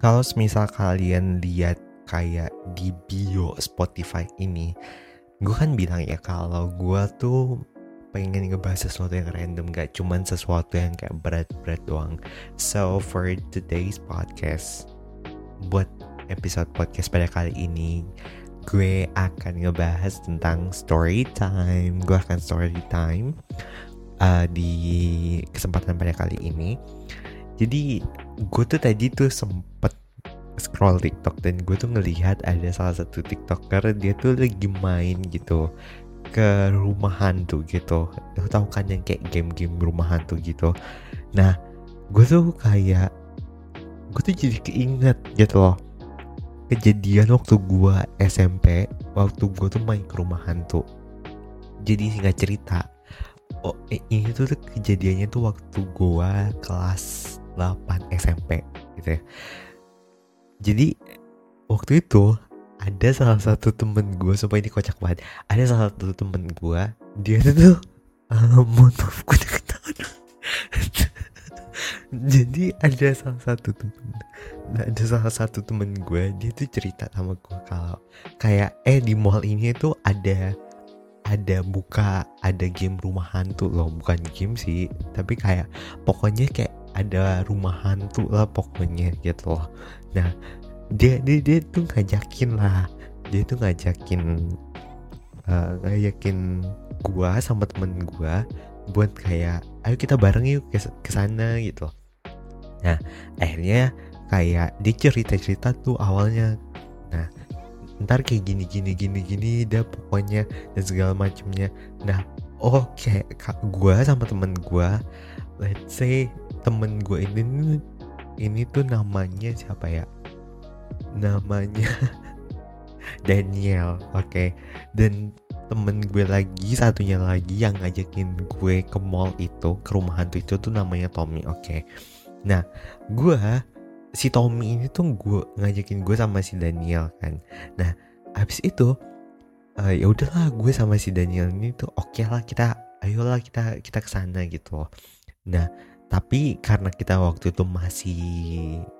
kalau semisal kalian lihat kayak di bio Spotify ini, gue kan bilang ya kalau gue tuh pengen ngebahas sesuatu yang random gak cuman sesuatu yang kayak berat-berat doang. So for today's podcast buat episode podcast pada kali ini gue akan ngebahas tentang story time. Gue akan story time uh, di kesempatan pada kali ini jadi gue tuh tadi tuh sempet scroll TikTok dan gue tuh ngelihat ada salah satu TikToker dia tuh lagi main gitu ke rumah hantu gitu. Lo tau kan yang kayak game-game rumah hantu gitu. Nah, gue tuh kayak gue tuh jadi keinget gitu loh kejadian waktu gue SMP waktu gue tuh main ke rumah hantu jadi singkat cerita oh eh, ini tuh, kejadiannya tuh waktu gue kelas 8 SMP gitu ya. Jadi waktu itu ada salah satu temen gue supaya ini kocak banget. Ada salah satu temen gue dia tuh uh, mohon maaf gue ketahuan. Jadi ada salah satu temen ada salah satu temen gue dia tuh cerita sama gue kalau kayak eh di mall ini tuh ada ada buka ada game rumah hantu loh. Bukan game sih tapi kayak pokoknya kayak ada rumah hantu lah pokoknya gitu loh. Nah dia dia, dia tuh ngajakin lah. Dia tuh ngajakin uh, ngajakin gua sama temen gua buat kayak ayo kita bareng yuk ke, sana gitu nah akhirnya kayak dia cerita cerita tuh awalnya. Nah ntar kayak gini gini gini gini dah pokoknya dan segala macamnya. Nah oh kayak gue sama temen gue let's say temen gue ini ini tuh namanya siapa ya namanya Daniel oke okay. dan temen gue lagi satunya lagi yang ngajakin gue ke mall itu ke rumah hantu itu tuh namanya Tommy oke okay. nah gue si Tommy ini tuh gue ngajakin gue sama si Daniel kan nah habis itu uh, ya udahlah gue sama si Daniel ini tuh oke okay lah kita ayolah kita kita ke sana gitu loh nah tapi karena kita waktu itu masih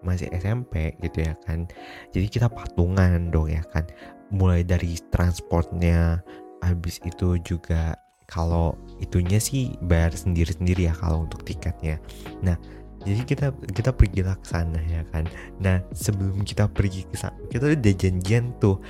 masih SMP gitu ya kan jadi kita patungan dong ya kan. Mulai dari transportnya habis itu juga kalau itunya sih bayar sendiri-sendiri ya kalau untuk tiketnya. Nah jadi kita kita pergi ke sana ya kan. Nah sebelum kita pergi ke sana kita udah janjian tuh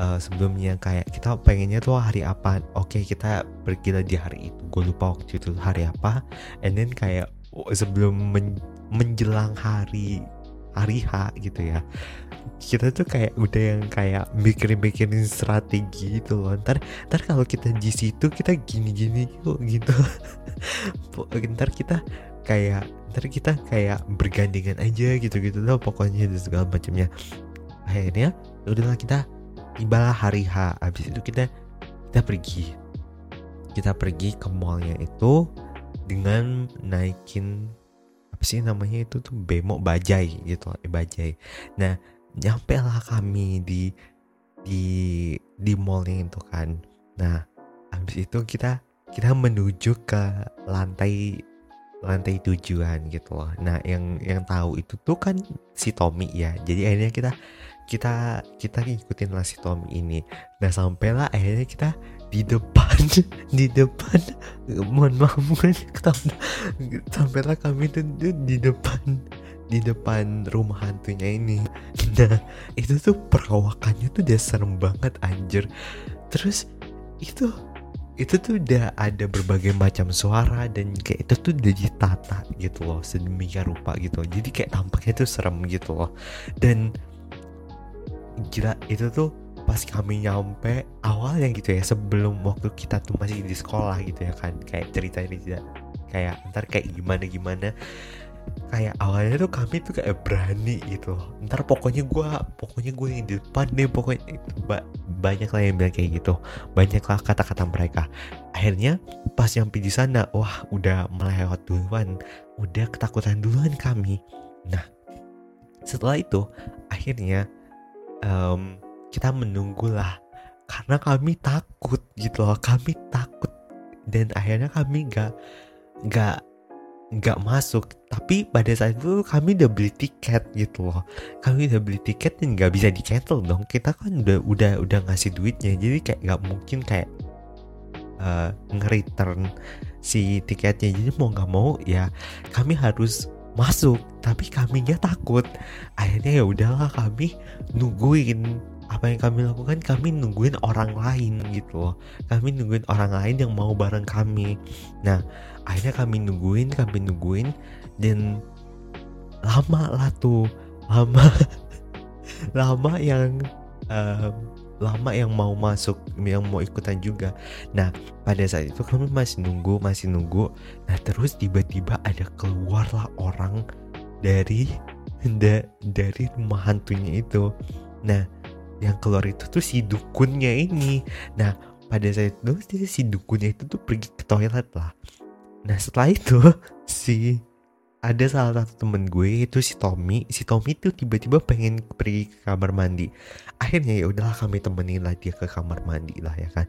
uh, sebelumnya kayak kita pengennya tuh hari apa. Oke okay, kita pergi di hari itu. Gue lupa waktu itu hari apa. And then kayak sebelum men menjelang hari hari H gitu ya. Kita tuh kayak udah yang kayak mikirin-mikirin strategi gitu loh. Ntar ntar kalau kita di situ kita gini-gini kok gitu. Ntar kita kayak ntar kita kayak bergandengan aja gitu-gitu loh pokoknya dan segala macamnya. Akhirnya ya udahlah kita tibalah hari H. Habis itu kita kita pergi. Kita pergi ke mallnya itu dengan naikin apa sih namanya itu tuh bemo bajai gitu eh, bajai nah nyampe lah kami di di di mallnya itu kan nah habis itu kita kita menuju ke lantai lantai tujuan gitu loh. Nah, yang yang tahu itu tuh kan si Tommy ya. Jadi akhirnya kita kita kita ngikutin lah si Tommy ini. Nah, sampailah akhirnya kita di depan di depan. Mohon maaf mohon sampailah kami tuh di depan di depan rumah hantunya ini. Nah itu tuh perawakannya tuh udah serem banget anjir. Terus itu itu tuh udah ada berbagai macam suara dan kayak itu tuh udah ditata gitu loh sedemikian rupa gitu jadi kayak tampaknya tuh serem gitu loh. Dan gila itu tuh pas kami nyampe awalnya gitu ya sebelum waktu kita tuh masih di sekolah gitu ya kan kayak cerita ini tidak. Kayak ntar kayak gimana gimana. Kayak awalnya tuh kami tuh kayak berani gitu. Ntar pokoknya gue pokoknya gue yang di depan deh pokoknya itu ba banyak lah yang bilang kayak gitu. Banyak lah kata-kata mereka. Akhirnya pas nyampe di sana wah udah melewat duluan. Udah ketakutan duluan kami. Nah setelah itu akhirnya um, kita menunggulah. Karena kami takut gitu loh. Kami takut. Dan akhirnya kami gak gak nggak masuk. Tapi pada saat itu kami udah beli tiket gitu loh. Kami udah beli tiket dan nggak bisa di cancel dong. Kita kan udah udah udah ngasih duitnya. Jadi kayak nggak mungkin kayak uh, nge-return si tiketnya. Jadi mau nggak mau ya kami harus masuk tapi kaminya takut. Akhirnya ya udahlah kami nungguin apa yang kami lakukan kami nungguin orang lain gitu loh. Kami nungguin orang lain yang mau bareng kami. Nah akhirnya kami nungguin kami nungguin dan lama lah tuh. Lama lama yang um, lama yang mau masuk yang mau ikutan juga. Nah pada saat itu kami masih nunggu masih nunggu. Nah terus tiba-tiba ada keluarlah orang dari da, dari rumah hantunya itu. Nah yang keluar itu tuh si dukunnya ini. Nah pada saat itu si dukunnya itu tuh pergi ke toilet lah. Nah setelah itu si ada salah satu temen gue itu si Tommy. Si Tommy tuh tiba-tiba pengen pergi ke kamar mandi. Akhirnya ya udahlah kami temenin lah dia ke kamar mandi lah ya kan.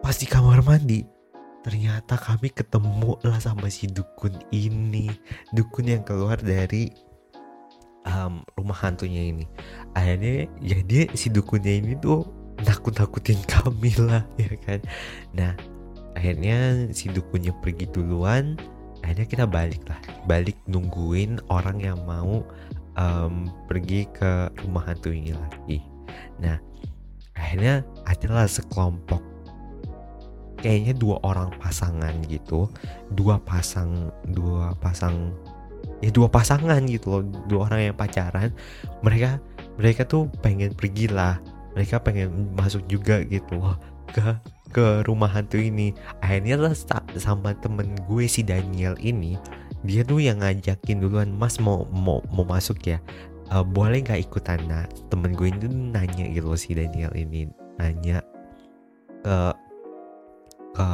Pas di kamar mandi ternyata kami ketemu lah sama si dukun ini. Dukun yang keluar dari um, rumah hantunya ini. Akhirnya ya dia si dukunnya ini tuh nakut-nakutin kami lah ya kan. Nah akhirnya si dukunnya pergi duluan akhirnya kita balik lah balik nungguin orang yang mau um, pergi ke rumah hantu ini lagi. Nah akhirnya adalah sekelompok kayaknya dua orang pasangan gitu. Dua pasang dua pasang ya dua pasangan gitu loh. Dua orang yang pacaran. Mereka mereka tuh pengen pergi lah mereka pengen masuk juga gitu loh ke ke rumah hantu ini. Akhirnya lah sama temen gue si Daniel ini dia tuh yang ngajakin duluan mas mau mau mau masuk ya? Uh, boleh nggak ikutan? Nah temen gue itu nanya gitu si Daniel ini nanya ke ke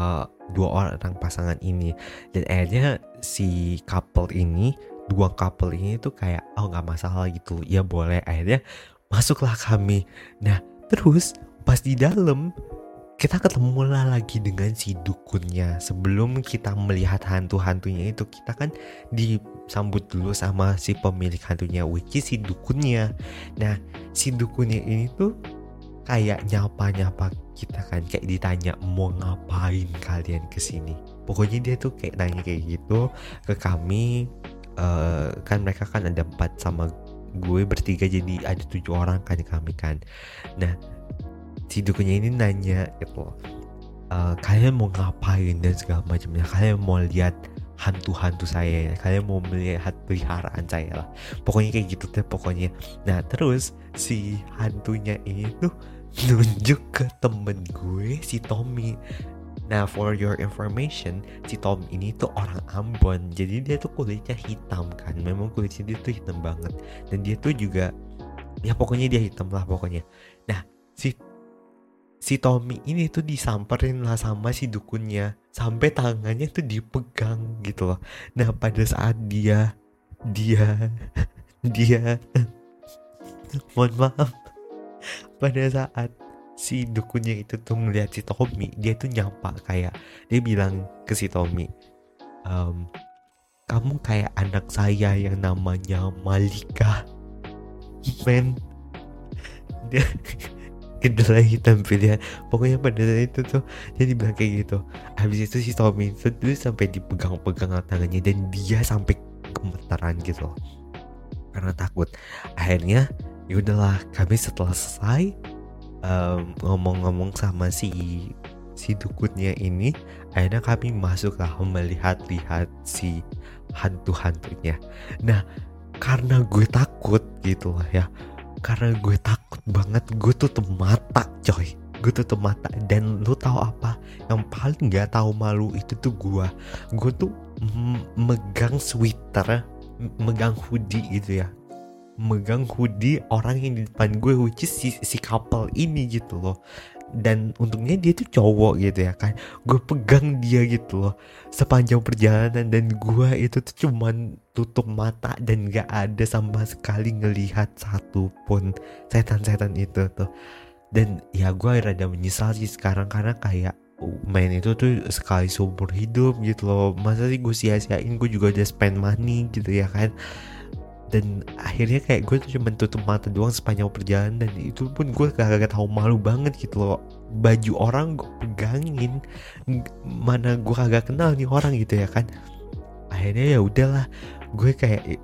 dua orang pasangan ini. Dan akhirnya si couple ini dua couple ini tuh kayak oh nggak masalah gitu ya boleh. Akhirnya masuklah kami. Nah terus pas di dalam kita ketemu lah lagi dengan si dukunnya. Sebelum kita melihat hantu-hantunya itu kita kan disambut dulu sama si pemilik hantunya which is si dukunnya. Nah si dukunnya ini tuh kayak nyapa-nyapa kita kan kayak ditanya mau ngapain kalian ke sini pokoknya dia tuh kayak nanya kayak gitu ke kami uh, kan mereka kan ada empat sama gue bertiga jadi ada tujuh orang kan kami kan. Nah si dukunya ini nanya gitu uh, kalian mau ngapain dan segala macamnya? Kalian mau lihat hantu-hantu saya ya? Kalian mau melihat peliharaan saya lah? Pokoknya kayak gitu deh pokoknya. Nah terus si hantunya ini tuh nunjuk ke temen gue si Tommy. Nah for your information Si Tom ini tuh orang Ambon. Jadi dia tuh kulitnya hitam kan? Memang kulitnya dia tuh hitam banget. Dan dia tuh juga Ya pokoknya dia hitam lah pokoknya. Nah si si Tommy ini tuh disamperin lah sama si dukunnya. Sampai tangannya tuh dipegang gitu loh. Nah pada saat dia dia dia mohon maaf. Pada saat si dukunnya itu tuh ngeliat si Tommy dia tuh nyapa kayak dia bilang ke si Tommy um, kamu kayak anak saya yang namanya Malika. Men. Dia kedelai hitam pilihan pokoknya pada saat itu tuh dia dibilang kayak gitu. Habis itu si Tommy itu tuh sampai dipegang-pegang tangannya dan dia sampai gemetaran gitu loh. Karena takut. Akhirnya ya udahlah kami setelah selesai ngomong-ngomong um, sama si si dukunnya ini akhirnya kami masuklah melihat-lihat si hantu-hantunya. Nah karena gue takut gitu lah ya karena gue takut banget gue tutup mata coy. Gue tutup mata. Dan lu tahu apa? Yang paling nggak tahu malu itu tuh gue gue tuh megang sweater megang hoodie gitu ya. Megang hoodie orang yang di depan gue which is si, si couple ini gitu loh dan untungnya dia tuh cowok gitu ya kan. Gue pegang dia gitu loh. Sepanjang perjalanan dan gue itu tuh cuman tutup mata dan gak ada sama sekali ngelihat satupun setan-setan itu tuh. Dan ya gue rada menyesal sih sekarang karena kayak main itu tuh sekali seumur hidup gitu loh. Masa sih gue sia-siain? Gue juga udah spend money gitu ya kan dan akhirnya kayak gue tuh cuma tutup mata doang sepanjang perjalanan. Dan itu pun gue kagak tahu malu banget gitu loh. Baju orang gue pegangin. Mana gue kagak kenal nih orang gitu ya kan. Akhirnya ya udahlah. Gue kayak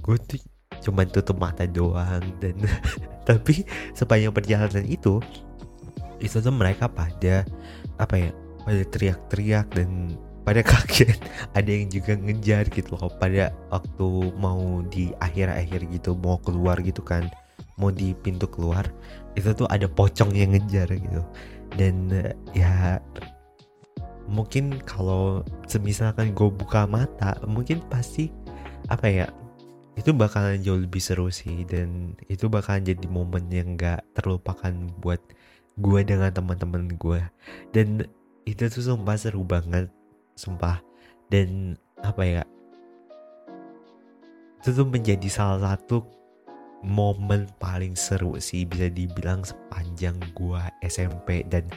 gue tuh cuma tutup mata doang. Dan tapi sepanjang perjalanan itu itu tuh mereka pada apa ya pada teriak-teriak dan pada kaget ada yang juga ngejar gitu loh. Pada waktu mau di akhir-akhir gitu mau keluar gitu kan mau di pintu keluar itu tuh ada pocong yang ngejar gitu. Dan ya mungkin kalau semisalkan gue buka mata mungkin pasti apa ya itu bakalan jauh lebih seru sih. Dan itu bakalan jadi momen yang gak terlupakan buat gue dengan teman-teman gue dan itu tuh sumpah seru banget sumpah. Dan apa ya itu tuh menjadi salah satu momen paling seru sih bisa dibilang sepanjang gue SMP dan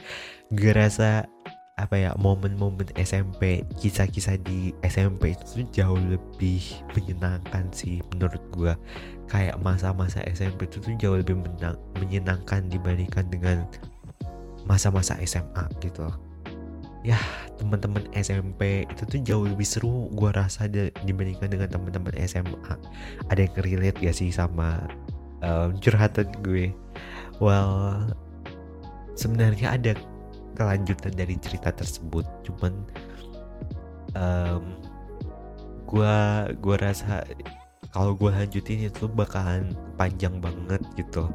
gue rasa apa ya momen-momen SMP kisah-kisah di SMP itu jauh lebih menyenangkan sih menurut gue kayak masa-masa SMP itu tuh jauh lebih menyenangkan dibandingkan dengan masa-masa SMA gitu ya teman-teman SMP itu tuh jauh lebih seru gue rasa dibandingkan dengan teman-teman SMA ada yang relate gak sih sama um, curhatan gue? Well sebenarnya ada kelanjutan dari cerita tersebut cuman um, gua gua rasa kalau gue lanjutin itu bakalan panjang banget gitu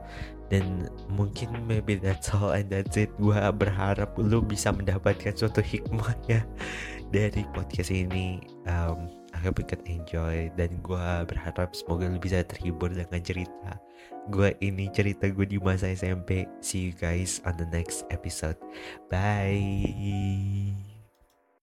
dan mungkin maybe that's all and that's it. Gue berharap lu bisa mendapatkan suatu hikmah ya dari podcast ini. Um, I hope you can enjoy. Dan gue berharap semoga lu bisa terhibur dengan cerita gue ini cerita gue di masa SMP see you guys on the next episode. Bye